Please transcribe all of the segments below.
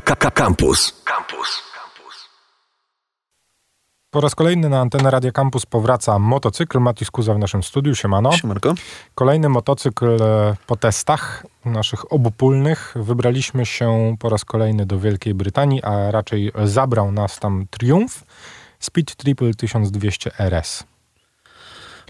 Campus. Campus. Po raz kolejny na antenę Radia Campus powraca motocykl. Matius Kuza w naszym studiu. Siemano. Siemanko. Kolejny motocykl e, po testach naszych obopólnych. Wybraliśmy się po raz kolejny do Wielkiej Brytanii, a raczej zabrał nas tam Triumph Speed Triple 1200 RS.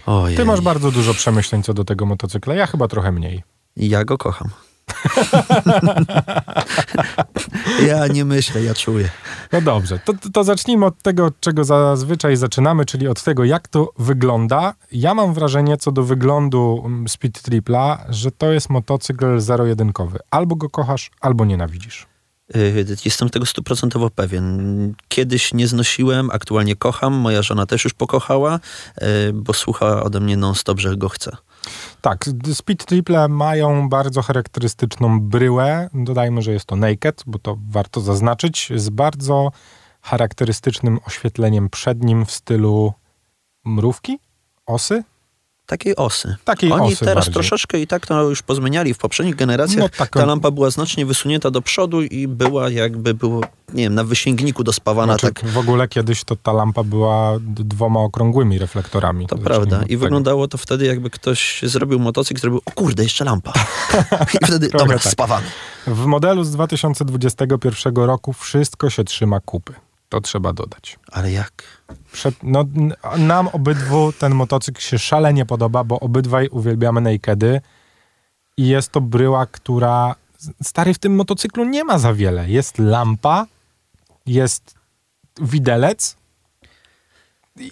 Ojej. Ty masz bardzo dużo przemyśleń co do tego motocykla, ja chyba trochę mniej. Ja go kocham. ja nie myślę, ja czuję. No dobrze, to, to zacznijmy od tego, czego zazwyczaj zaczynamy, czyli od tego, jak to wygląda. Ja mam wrażenie co do wyglądu mm, Speed Tripla, że to jest motocykl zero-jedynkowy. Albo go kochasz, albo nienawidzisz. Y, Jestem tego stuprocentowo pewien. Kiedyś nie znosiłem, aktualnie kocham. Moja żona też już pokochała, y, bo słucha ode mnie non-stop, że go chce. Tak, Speed Triple mają bardzo charakterystyczną bryłę. Dodajmy, że jest to naked, bo to warto zaznaczyć, z bardzo charakterystycznym oświetleniem przednim w stylu mrówki, osy. Takiej osy. Takiej Oni osy teraz bardziej. troszeczkę i tak to już pozmieniali w poprzednich generacjach. No, Ta lampa była znacznie wysunięta do przodu i była jakby było, nie wiem, na wysięgniku dospawana. Znaczy, tak, W ogóle kiedyś to ta lampa była dwoma okrągłymi reflektorami. to Zacznijmy prawda. I wyglądało to wtedy, jakby ktoś zrobił motocykl, zrobił, o kurde, jeszcze lampa. I wtedy, dobra, tak. spawamy. W modelu z 2021 roku wszystko się trzyma kupy. To trzeba dodać. Ale jak? Przed, no, nam obydwu ten motocykl się szalenie podoba, bo obydwaj uwielbiamy nakedy i jest to bryła, która stary w tym motocyklu nie ma za wiele. Jest lampa, jest widelec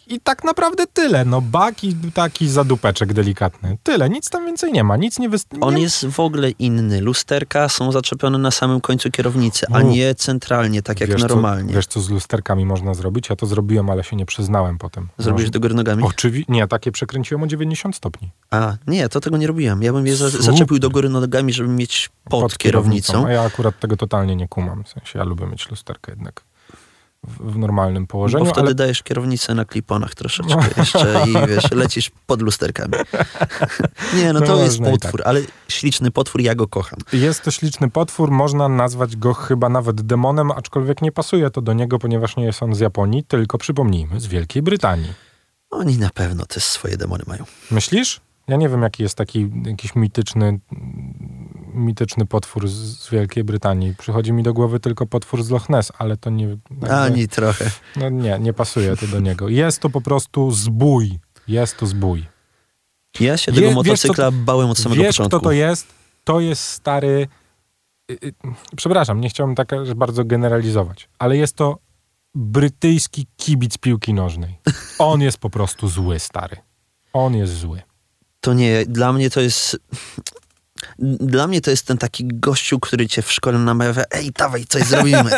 i, tak naprawdę tyle. No bak i taki zadupeczek delikatny. Tyle, nic tam więcej nie ma. Nic nie występuje. On jest w ogóle inny. Lusterka są zaczepione na samym końcu kierownicy, a nie centralnie, tak jak wiesz, normalnie. Co, wiesz, co z lusterkami można zrobić? Ja to zrobiłem, ale się nie przyznałem potem. Zrobiłeś Można- do góry nogami? Oczywiście, nie, takie przekręciłem o 90 stopni. A, nie, to tego nie robiłem. Ja bym je za, zaczepił do góry nogami, żeby mieć pod, kierownicą. A ja akurat tego totalnie nie kumam. W sensie ja lubię mieć lusterkę jednak w, normalnym Bo położeniu, wtedy ale dajesz kierownicę na kliponach troszeczkę jeszcze i wiesz, lecisz pod lusterkami. nie, no No to jest można i potwór, ale śliczny potwór, ja go kocham. jest to śliczny potwór. Można nazwać go chyba nawet demonem, aczkolwiek nie pasuje to do niego, ponieważ nie jest on z Japonii, tylko przypomnijmy, z Wielkiej Brytanii. Oni na pewno też swoje demony mają. Myślisz? Ja nie wiem, jaki jest taki jakiś mityczny, mityczny potwór z, z Wielkiej Brytanii. Przychodzi mi do głowy tylko potwór z Loch Ness, ale to nie... Ani trochę. No nie, nie pasuje to do niego. Jest to po prostu zbój. Jest to zbój. Ja się tego wiesz, motocykla bałem od samego Wiesz, początku. kto to jest? To jest stary... y, y, Przepraszam, nie chciałbym tak bardzo generalizować, ale jest to brytyjski kibic piłki nożnej. On jest po prostu zły, stary. On jest zły. To nie, dla mnie to jest... Dla mnie to jest ten taki gościu, który cię w szkole namawia, ej, dawaj, coś zrobimy.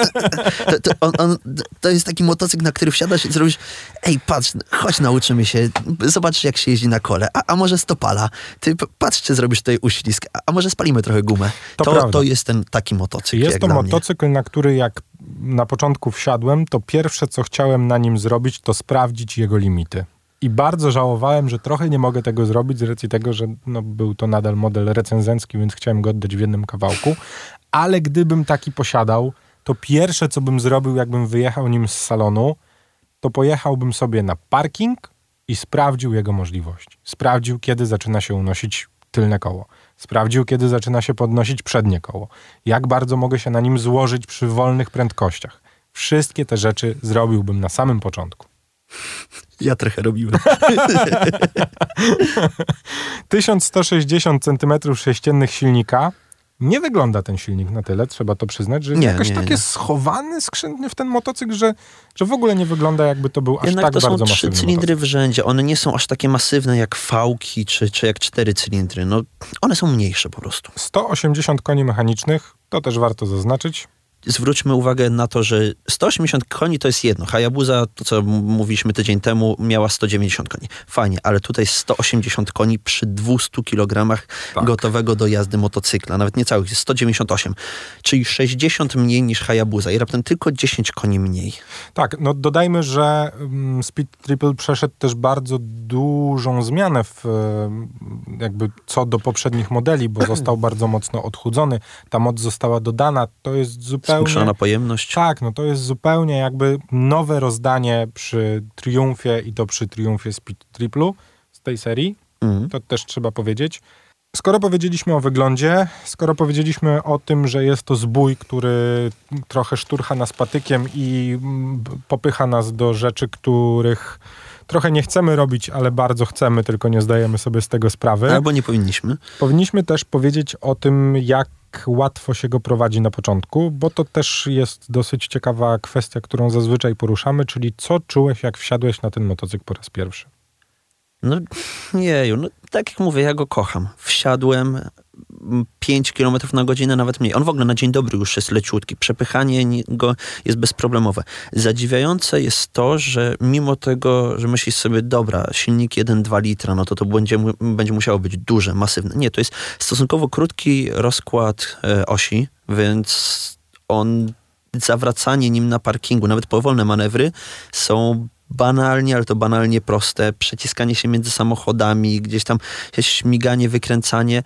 To, to, on, on, to jest taki motocykl, na który wsiadasz i zrobisz, ej, patrz, chodź, nauczymy się, zobacz, jak się jeździ na kole, a, a może stopala, ty patrz, czy zrobisz tutaj uślizg, a, a może spalimy trochę gumę. To To, to, jest ten taki motocykl, Jest to dla mnie. motocykl, na który jak na początku wsiadłem, to pierwsze, co chciałem na nim zrobić, to sprawdzić jego limity. I bardzo żałowałem, że trochę nie mogę tego zrobić z racji tego, że no, był to nadal model recenzencki, więc chciałem go oddać w jednym kawałku. Ale gdybym taki posiadał, to pierwsze, co bym zrobił, jakbym wyjechał nim z salonu, to pojechałbym sobie na parking i sprawdził jego możliwości. Sprawdził, kiedy zaczyna się unosić tylne koło. Sprawdził, kiedy zaczyna się podnosić przednie koło. Jak bardzo mogę się na nim złożyć przy wolnych prędkościach. Wszystkie te rzeczy zrobiłbym na samym początku. Ja trochę robiłem. 1160 cm sześciennych silnika. Nie wygląda ten silnik na tyle, trzeba to przyznać, że jest Nie, jakoś nie, takie nie. schowany, skrzętny w ten motocykl, że, że w ogóle nie wygląda jakby to był aż Jednak tak to są bardzo trzy masywny cylindry w rzędzie. One nie są aż takie masywne jak fałki czy, czy jak cztery cylindry. No, one są mniejsze po prostu. 180 koni mechanicznych, to też warto zaznaczyć. Zwróćmy uwagę na to, że 180 koni to jest jedno. Hayabusa, to co mówiliśmy tydzień temu, miała 190 koni. Fajnie, ale tutaj 180 koni przy 200 kg Tak. gotowego do jazdy motocykla. Nawet nie całych, jest 198. Czyli 60 mniej niż Hayabusa i raptem tylko 10 koni mniej. Tak, no dodajmy, że mm, Speed Triple przeszedł też bardzo dużą zmianę w, e, jakby co do poprzednich modeli, bo został bardzo mocno odchudzony. Ta moc została dodana. To jest zupełnie zupełnie... Zwiększona pojemność. Tak, no to jest zupełnie jakby nowe rozdanie przy Triumfie i to przy Triumfie Speed Triplu z tej serii. Mhm. To też trzeba powiedzieć. Skoro powiedzieliśmy o wyglądzie, skoro powiedzieliśmy o tym, że jest to zbój, który trochę szturcha nas patykiem i mm, popycha nas do rzeczy, których trochę nie chcemy robić, ale bardzo chcemy, tylko nie zdajemy sobie z tego sprawy. Albo nie powinniśmy. Powinniśmy też powiedzieć o tym, jak łatwo się go prowadzi na początku, bo to też jest dosyć ciekawa kwestia, którą zazwyczaj poruszamy, czyli co czułeś, jak wsiadłeś na ten motocykl po raz pierwszy? No jeju, no tak jak mówię, ja go kocham. Wsiadłem 5 km na godzinę, nawet mniej. On w ogóle na dzień dobry już jest leciutki. Przepychanie ni- go jest bezproblemowe. Zadziwiające jest to, że mimo tego, że myślisz sobie, dobra, silnik 1,2 litra, no to to będzie, będzie musiało być duże, masywne. Nie, to jest stosunkowo krótki rozkład e, osi, więc on zawracanie nim na parkingu, nawet powolne manewry są banalnie, ale to banalnie proste. Przeciskanie się między samochodami, gdzieś tam śmiganie, wykręcanie.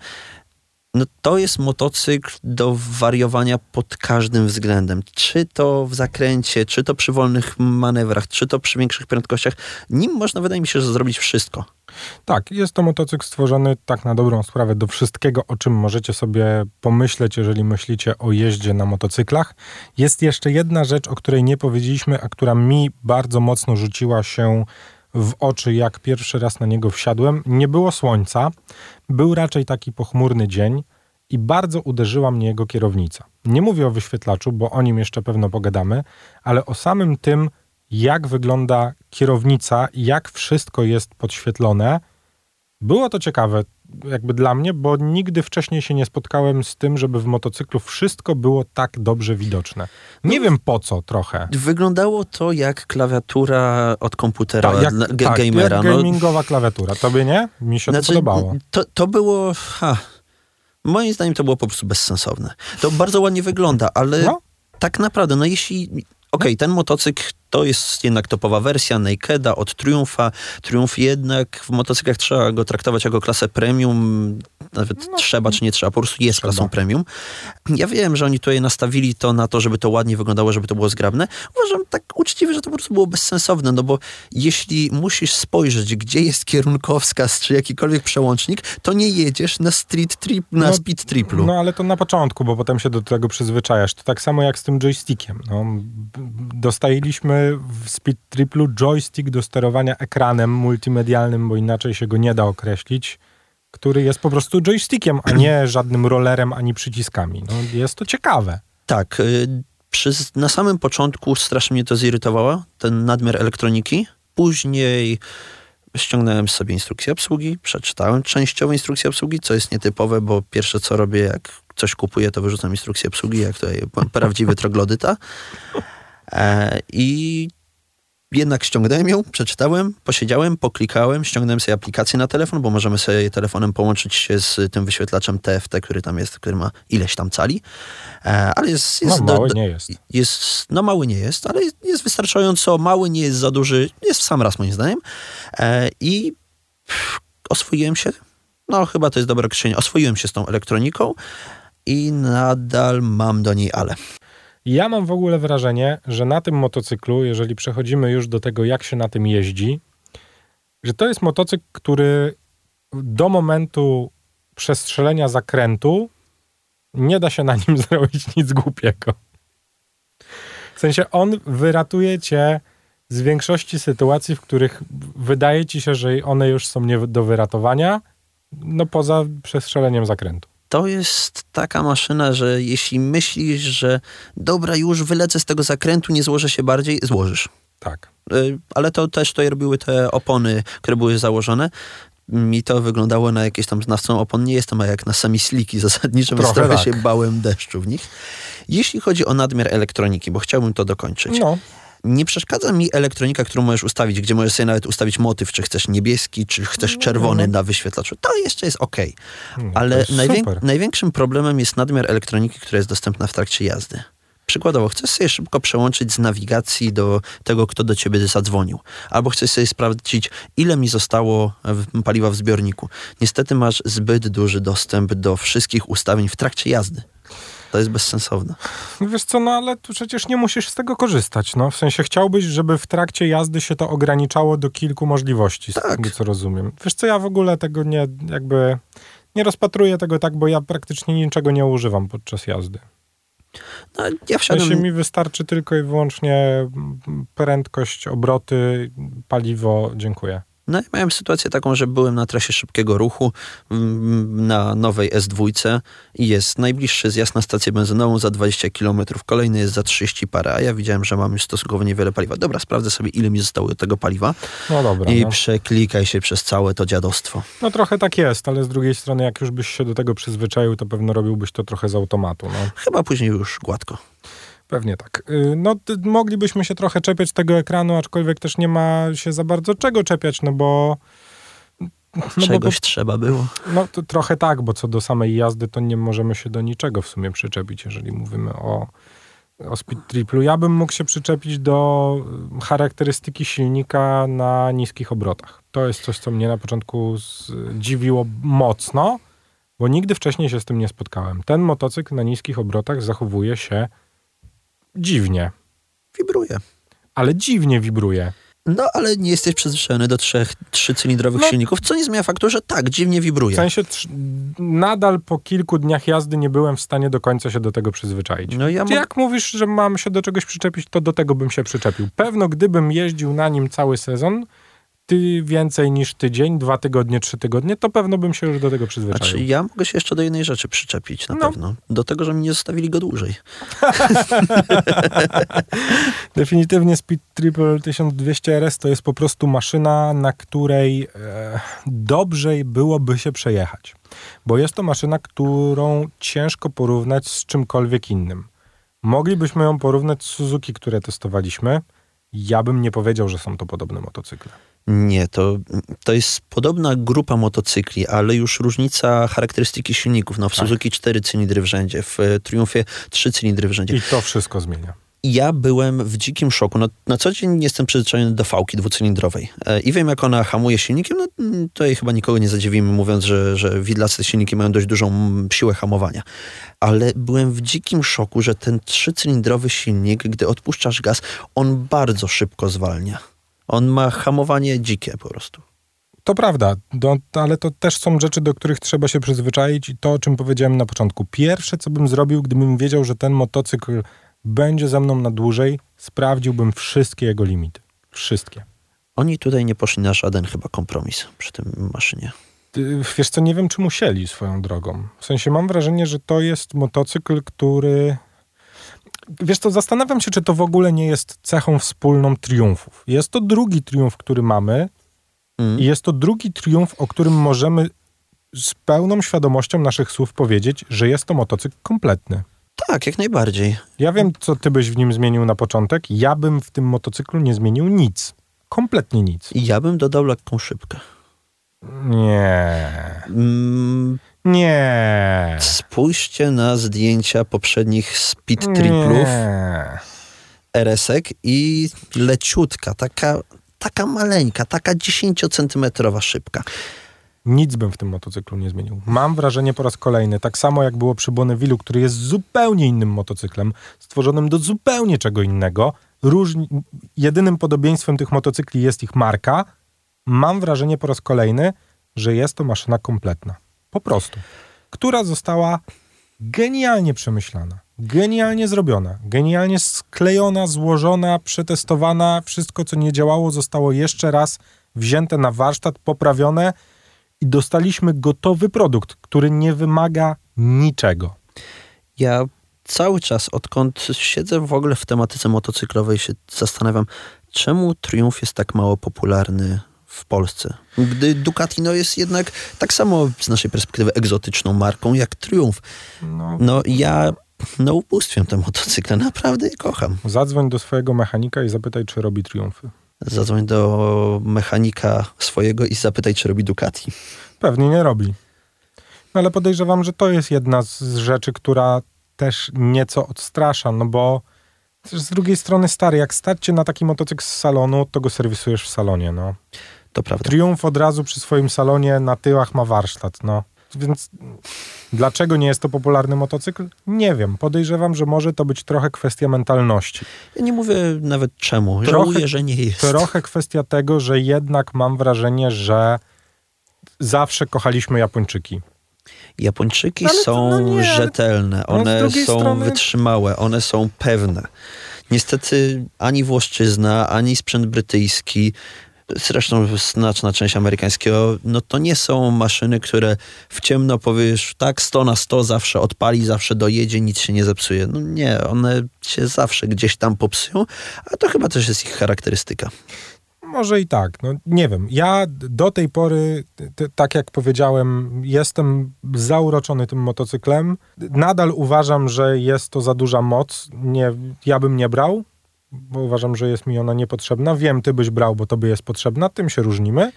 No to jest motocykl do wariowania pod każdym względem. Czy to w zakręcie, czy to przy wolnych manewrach, czy to przy większych prędkościach. Nim można, wydaje mi się, że zrobić wszystko. Tak, jest to motocykl stworzony tak na dobrą sprawę do wszystkiego, o czym możecie sobie pomyśleć, jeżeli myślicie o jeździe na motocyklach. Jest jeszcze jedna rzecz, o której nie powiedzieliśmy, a która mi bardzo mocno rzuciła się w oczy, jak pierwszy raz na niego wsiadłem. Nie było słońca, był raczej taki pochmurny dzień i bardzo uderzyła mnie jego kierownica. Nie mówię o wyświetlaczu, bo o nim jeszcze pewno pogadamy, ale o samym tym, jak wygląda kierownica jak wszystko jest podświetlone. Było to ciekawe, jakby dla mnie, bo nigdy wcześniej się nie spotkałem z tym, żeby w motocyklu wszystko było tak dobrze widoczne. Nie wiem po co trochę. Wyglądało to jak klawiatura od komputera Tak, jak, tak, gamera. jak no, gamingowa klawiatura. Tobie nie? Mi się Znaczy, to podobało. To, to było. Ha, moim zdaniem to było po prostu bezsensowne. To bardzo ładnie wygląda, ale No. tak naprawdę, no jeśli. Okej, ten motocykl to jest jednak topowa wersja Nakeda od Triumfa. Triumph jednak w motocyklach trzeba go traktować jako klasę premium. Nawet trzeba czy nie trzeba, po prostu jest No, Trzeba. klasą premium. Ja wiem, że oni tutaj nastawili to na to, żeby to ładnie wyglądało, żeby to było zgrabne. Uważam tak uczciwie, że to po prostu było bezsensowne, no bo jeśli musisz spojrzeć, gdzie jest kierunkowskaz czy jakikolwiek przełącznik, to nie jedziesz na street trip, na No, speed triplu. No ale to na początku, bo potem się do tego przyzwyczajasz. To tak samo jak z tym joystickiem. No, b- w Speed Triplu joystick do sterowania ekranem multimedialnym, bo inaczej się go nie da określić, który jest po prostu joystickiem, a nie żadnym rollerem ani przyciskami. No, jest to ciekawe. Tak, y, przy, na samym początku strasznie mnie to zirytowało, ten nadmiar elektroniki. Później ściągnąłem sobie instrukcję obsługi, przeczytałem częściowo instrukcję obsługi, co jest nietypowe, bo pierwsze co robię, jak coś kupuję, to wyrzucam instrukcję obsługi, jak tutaj prawdziwy troglodyta. E, I jednak ściągnąłem ją, przeczytałem, posiedziałem, poklikałem, ściągnąłem sobie aplikację na telefon, bo możemy sobie telefonem połączyć się z tym wyświetlaczem TFT, który tam jest, który ma ileś tam cali. E, ale jest, No jest mały nie jest. jest, no mały nie jest, ale jest, jest wystarczająco mały, nie jest za duży, jest w sam raz moim zdaniem. E, I pff, oswoiłem się, no chyba to jest dobre określenie, oswoiłem się z tą elektroniką i nadal mam do niej ale. Ja mam w ogóle wrażenie, że na tym motocyklu, jeżeli przechodzimy już do tego, jak się na tym jeździ, że to jest motocykl, który do momentu przestrzelenia zakrętu nie da się na nim zrobić nic głupiego. W sensie on wyratuje cię z większości sytuacji, w których wydaje ci się, że one już są nie do wyratowania, no poza przestrzeleniem zakrętu. To jest taka maszyna, że jeśli myślisz, że dobra, już wylecę z tego zakrętu, nie złożę się bardziej, złożysz. Tak. Y, ale to też to robiły te opony, które były założone. Mi to wyglądało na jakieś tam znawcą opon. Nie jestem a jak na sami sliki zasadniczo, Trochę trochę tak. się bałem deszczu w nich. Jeśli chodzi o nadmiar elektroniki, bo chciałbym to dokończyć. No, Nie przeszkadza mi elektronika, którą możesz ustawić, gdzie możesz sobie nawet ustawić motyw, czy chcesz niebieski, czy chcesz czerwony na wyświetlaczu. To jeszcze jest ok. no to Ale jest najwię- największym problemem jest nadmiar elektroniki, która jest dostępna w trakcie jazdy. Przykładowo, chcesz sobie szybko przełączyć z nawigacji do tego, kto do ciebie zadzwonił. Albo chcesz sobie sprawdzić, ile mi zostało paliwa w zbiorniku. Niestety masz zbyt duży dostęp do wszystkich ustawień w trakcie jazdy. To jest bezsensowne. Wiesz co, no ale tu przecież nie musisz z tego korzystać, no. W sensie chciałbyś, żeby w trakcie jazdy się to ograniczało do kilku możliwości, z Tak. tego co rozumiem. Wiesz co, ja w ogóle tego nie, jakby, nie rozpatruję tego tak, bo ja praktycznie niczego nie używam podczas jazdy. No, ja W sensie wsiadłem... mi wystarczy tylko i wyłącznie prędkość, obroty, paliwo, dziękuję. No ja miałem sytuację taką, że byłem na trasie szybkiego ruchu na nowej S2 i jest najbliższy zjazd na stację benzynową za 20 km, kolejny jest za 30 parę, a ja widziałem, że mam już stosunkowo niewiele paliwa. Dobra, sprawdzę sobie, ile mi zostało do tego paliwa No dobra, i no. przeklikaj się przez całe to dziadostwo. no trochę tak jest, ale z drugiej strony jak już byś się do tego przyzwyczaił, to pewno robiłbyś to trochę z automatu, no. Chyba później już gładko. Pewnie tak. Y, No, moglibyśmy się trochę czepiać tego ekranu, aczkolwiek też nie ma się za bardzo czego czepiać, no bo. No, bo, Czegoś trzeba było. no to trochę tak, bo co do samej jazdy, to nie możemy się do niczego w sumie przyczepić, jeżeli mówimy o, o Speed Triplu. Ja bym mógł się przyczepić do y, charakterystyki silnika na niskich obrotach. To jest coś, co mnie na początku zdziwiło mocno, bo nigdy wcześniej się z tym nie spotkałem. Ten motocykl na niskich obrotach zachowuje się dziwnie Wibruje. ale dziwnie wibruje. No, ale nie jesteś przyzwyczajony do trzech trzycylindrowych No. silników, co nie zmienia faktu, że tak, dziwnie W wibruje. sensie trz- nadal po kilku dniach jazdy nie byłem w stanie do końca się do tego przyzwyczaić. No ja mam... jak mówisz, że mam się do czegoś przyczepić, to do tego bym się przyczepił. Pewno gdybym jeździł na nim cały sezon, ty więcej niż tydzień, dwa tygodnie, trzy tygodnie, to pewno bym się już do tego przyzwyczaił. Znaczy, ja mogę się jeszcze do jednej rzeczy przyczepić, na No. pewno. Do tego, że mi nie zostawili go dłużej. Definitywnie Speed Triple 1200 RS to jest po prostu maszyna, na której e, dobrze byłoby się przejechać. Bo jest to maszyna, którą ciężko porównać z czymkolwiek innym. Moglibyśmy ją porównać z Suzuki, które testowaliśmy. Ja bym nie powiedział, że są to podobne motocykle. Nie, to, to jest podobna grupa motocykli, ale już różnica charakterystyki silników. No, w Tak. Suzuki 4 cylindry w rzędzie, w e, Triumfie 3 cylindry w rzędzie. I to wszystko zmienia. Ja byłem w dzikim szoku. No, na co dzień jestem przyzwyczajony do fałki dwucylindrowej e, i wiem, jak ona hamuje silnikiem. No, mm, tutaj chyba nikogo nie zadziwimy, mówiąc, że, że widlace silniki mają dość dużą mm, siłę hamowania. Ale byłem w dzikim szoku, że ten trzycylindrowy silnik, gdy odpuszczasz gaz, on bardzo szybko zwalnia. On ma hamowanie dzikie po prostu. To prawda, do, ale to też są rzeczy, do których trzeba się przyzwyczaić i to, o czym powiedziałem na początku. Pierwsze, co bym zrobił, gdybym wiedział, że ten motocykl będzie ze mną na dłużej, sprawdziłbym wszystkie jego limity. Wszystkie. Oni tutaj nie poszli na żaden chyba kompromis przy tym maszynie. Wiesz co, nie wiem, czy musieli swoją drogą. W sensie mam wrażenie, że to jest motocykl, który... Wiesz co, zastanawiam się, czy to w ogóle nie jest cechą wspólną triumfów. Jest to drugi triumf, który mamy, Mm. I jest to drugi triumf, o którym możemy z pełną świadomością naszych słów powiedzieć, że jest to motocykl kompletny. Tak, jak najbardziej. Ja wiem, co ty byś w nim zmienił na początek. Ja bym w tym motocyklu nie zmienił nic. Kompletnie nic. I ja bym dodał lekką szybkę. Nie. Mm, Nie. Spójrzcie na zdjęcia poprzednich speed triplów Nie. RS-ek i leciutka, taka, taka maleńka, taka 10-centymetrowa szybka. Nic bym w tym motocyklu nie zmienił. Mam wrażenie po raz kolejny, tak samo jak było przy Bonnevillu, który jest zupełnie innym motocyklem, stworzonym do zupełnie czego innego. Różni... Jedynym podobieństwem tych motocykli jest ich marka. Mam wrażenie po raz kolejny, że jest to maszyna kompletna. Po prostu. Która została genialnie przemyślana, genialnie zrobiona, genialnie sklejona, złożona, przetestowana. Wszystko, co nie działało, zostało jeszcze raz wzięte na warsztat, poprawione i dostaliśmy gotowy produkt, który nie wymaga niczego. Ja cały czas, odkąd siedzę w ogóle w tematyce motocyklowej, się zastanawiam, czemu Triumph jest tak mało popularny w Polsce. Gdy Ducati no, jest jednak tak samo z naszej perspektywy egzotyczną marką jak Triumph. No, No ja no ubóstwiam te motocykle, naprawdę je kocham. zadzwoń do swojego mechanika i zapytaj, czy robi triumfy. Zadzwoń do mechanika swojego i zapytaj, czy robi Ducati. Pewnie nie robi. No ale podejrzewam, że to jest jedna z rzeczy, która też nieco odstrasza, no bo z drugiej strony stary, jak stać cię na taki motocykl z salonu, to go serwisujesz w salonie, no. To prawda. Triumf od razu przy swoim salonie na tyłach ma warsztat, no. więc dlaczego nie jest to popularny motocykl? Nie wiem. Podejrzewam, że może to być trochę kwestia mentalności. Ja nie mówię nawet czemu. Trochę- Żałuję, że nie jest. Trochę kwestia tego, że jednak mam wrażenie, że zawsze kochaliśmy Japończyki. Japończyki Ale są no nie, rzetelne, no one drugiej są strony- wytrzymałe, one są pewne. Niestety ani Włoszczyzna, ani sprzęt brytyjski, zresztą znaczna część amerykańskiego, no to nie są maszyny, które w ciemno powiesz tak 100 na 100 zawsze odpali, zawsze dojedzie, nic się nie zepsuje. No nie, one się zawsze gdzieś tam popsują, a to chyba też jest ich charakterystyka. Może i tak, no nie wiem. Ja do tej pory, t- tak jak powiedziałem, jestem zauroczony tym motocyklem. Nadal uważam, że jest to za duża moc. Nie, ja bym nie brał, bo uważam, że jest mi ona niepotrzebna. Wiem, ty byś brał, bo tobie jest potrzebna, tym się różnimy.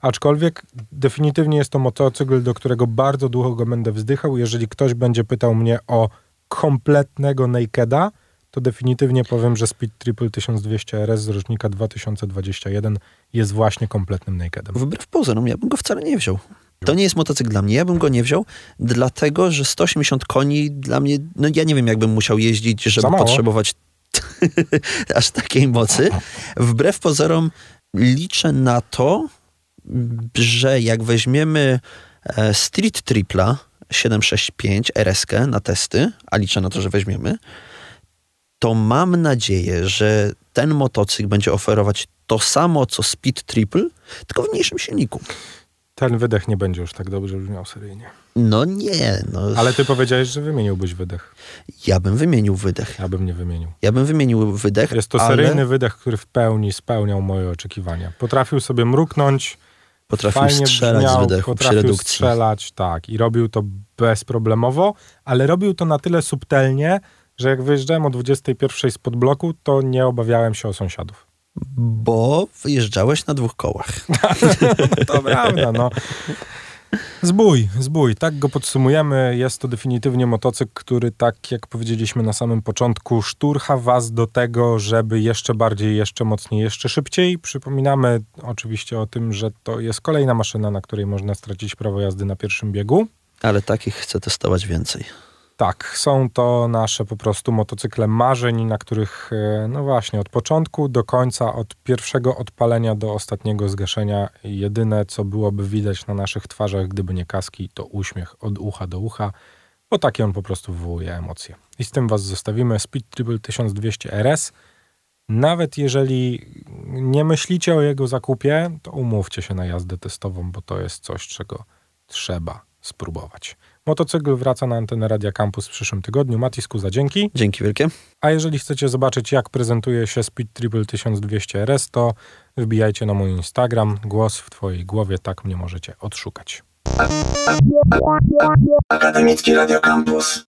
Aczkolwiek definitywnie jest to motocykl, do którego bardzo długo będę wzdychał. Jeżeli ktoś będzie pytał mnie o kompletnego nakeda, to definitywnie powiem, że Speed Triple 1200 RS z rocznika 2021 jest właśnie kompletnym nakedem. Wbrew pozorom, ja bym go wcale nie wziął. To nie jest motocykl dla mnie, ja bym go nie wziął, dlatego że 180 koni dla mnie, no ja nie wiem, jakbym musiał jeździć, żeby potrzebować aż takiej mocy. Wbrew pozorom liczę na to, że jak weźmiemy e, Street Tripla 765 RS na testy, a liczę na to, że weźmiemy, to mam nadzieję, że ten motocykl będzie oferować to samo, co Speed Triple, tylko w mniejszym silniku. Ten wydech nie będzie już tak dobrze brzmiał seryjnie. No nie, no. Ale ty powiedziałeś, że wymieniłbyś wydech. Ja bym wymienił wydech. Ja bym nie wymienił. Ja bym wymienił wydech. Jest to ale seryjny wydech, który w pełni spełniał moje oczekiwania. Potrafił sobie mruknąć, Potrafił fajnie strzelać brzmiał, z wydechu przy potrafił redukcji. strzelać, tak. I robił to bezproblemowo, ale robił to na tyle subtelnie, że jak wyjeżdżałem o 21 spod bloku, to nie obawiałem się o sąsiadów. Bo wyjeżdżałeś na dwóch kołach. To prawda, no. Zbój, zbój. Tak go podsumujemy. Jest to definitywnie motocykl, który, tak jak powiedzieliśmy na samym początku, szturcha was do tego, żeby jeszcze bardziej, jeszcze mocniej, jeszcze szybciej. Przypominamy oczywiście o tym, że to jest kolejna maszyna, na której można stracić prawo jazdy na pierwszym biegu. Ale takich chcę testować więcej. Tak, są to nasze po prostu motocykle marzeń, na których, e, no właśnie, od początku do końca, od pierwszego odpalenia do ostatniego zgaszenia, jedyne co byłoby widać na naszych twarzach, gdyby nie kaski, to uśmiech od ucha do ucha, bo takie on po prostu wywołuje emocje. I z tym Was zostawimy. Speed Triple 1200 RS. Nawet jeżeli nie myślicie o jego zakupie, to umówcie się na jazdę testową, bo to jest coś, czego trzeba spróbować. Motocykl wraca na antenę Radia Campus w przyszłym tygodniu. Matisku za dzięki. Dzięki wielkie. A jeżeli chcecie zobaczyć, jak prezentuje się Speed Triple 1200 RS, to wbijajcie na mój Instagram. Głos w Twojej głowie, tak mnie możecie odszukać. Akademicki Radio Campus.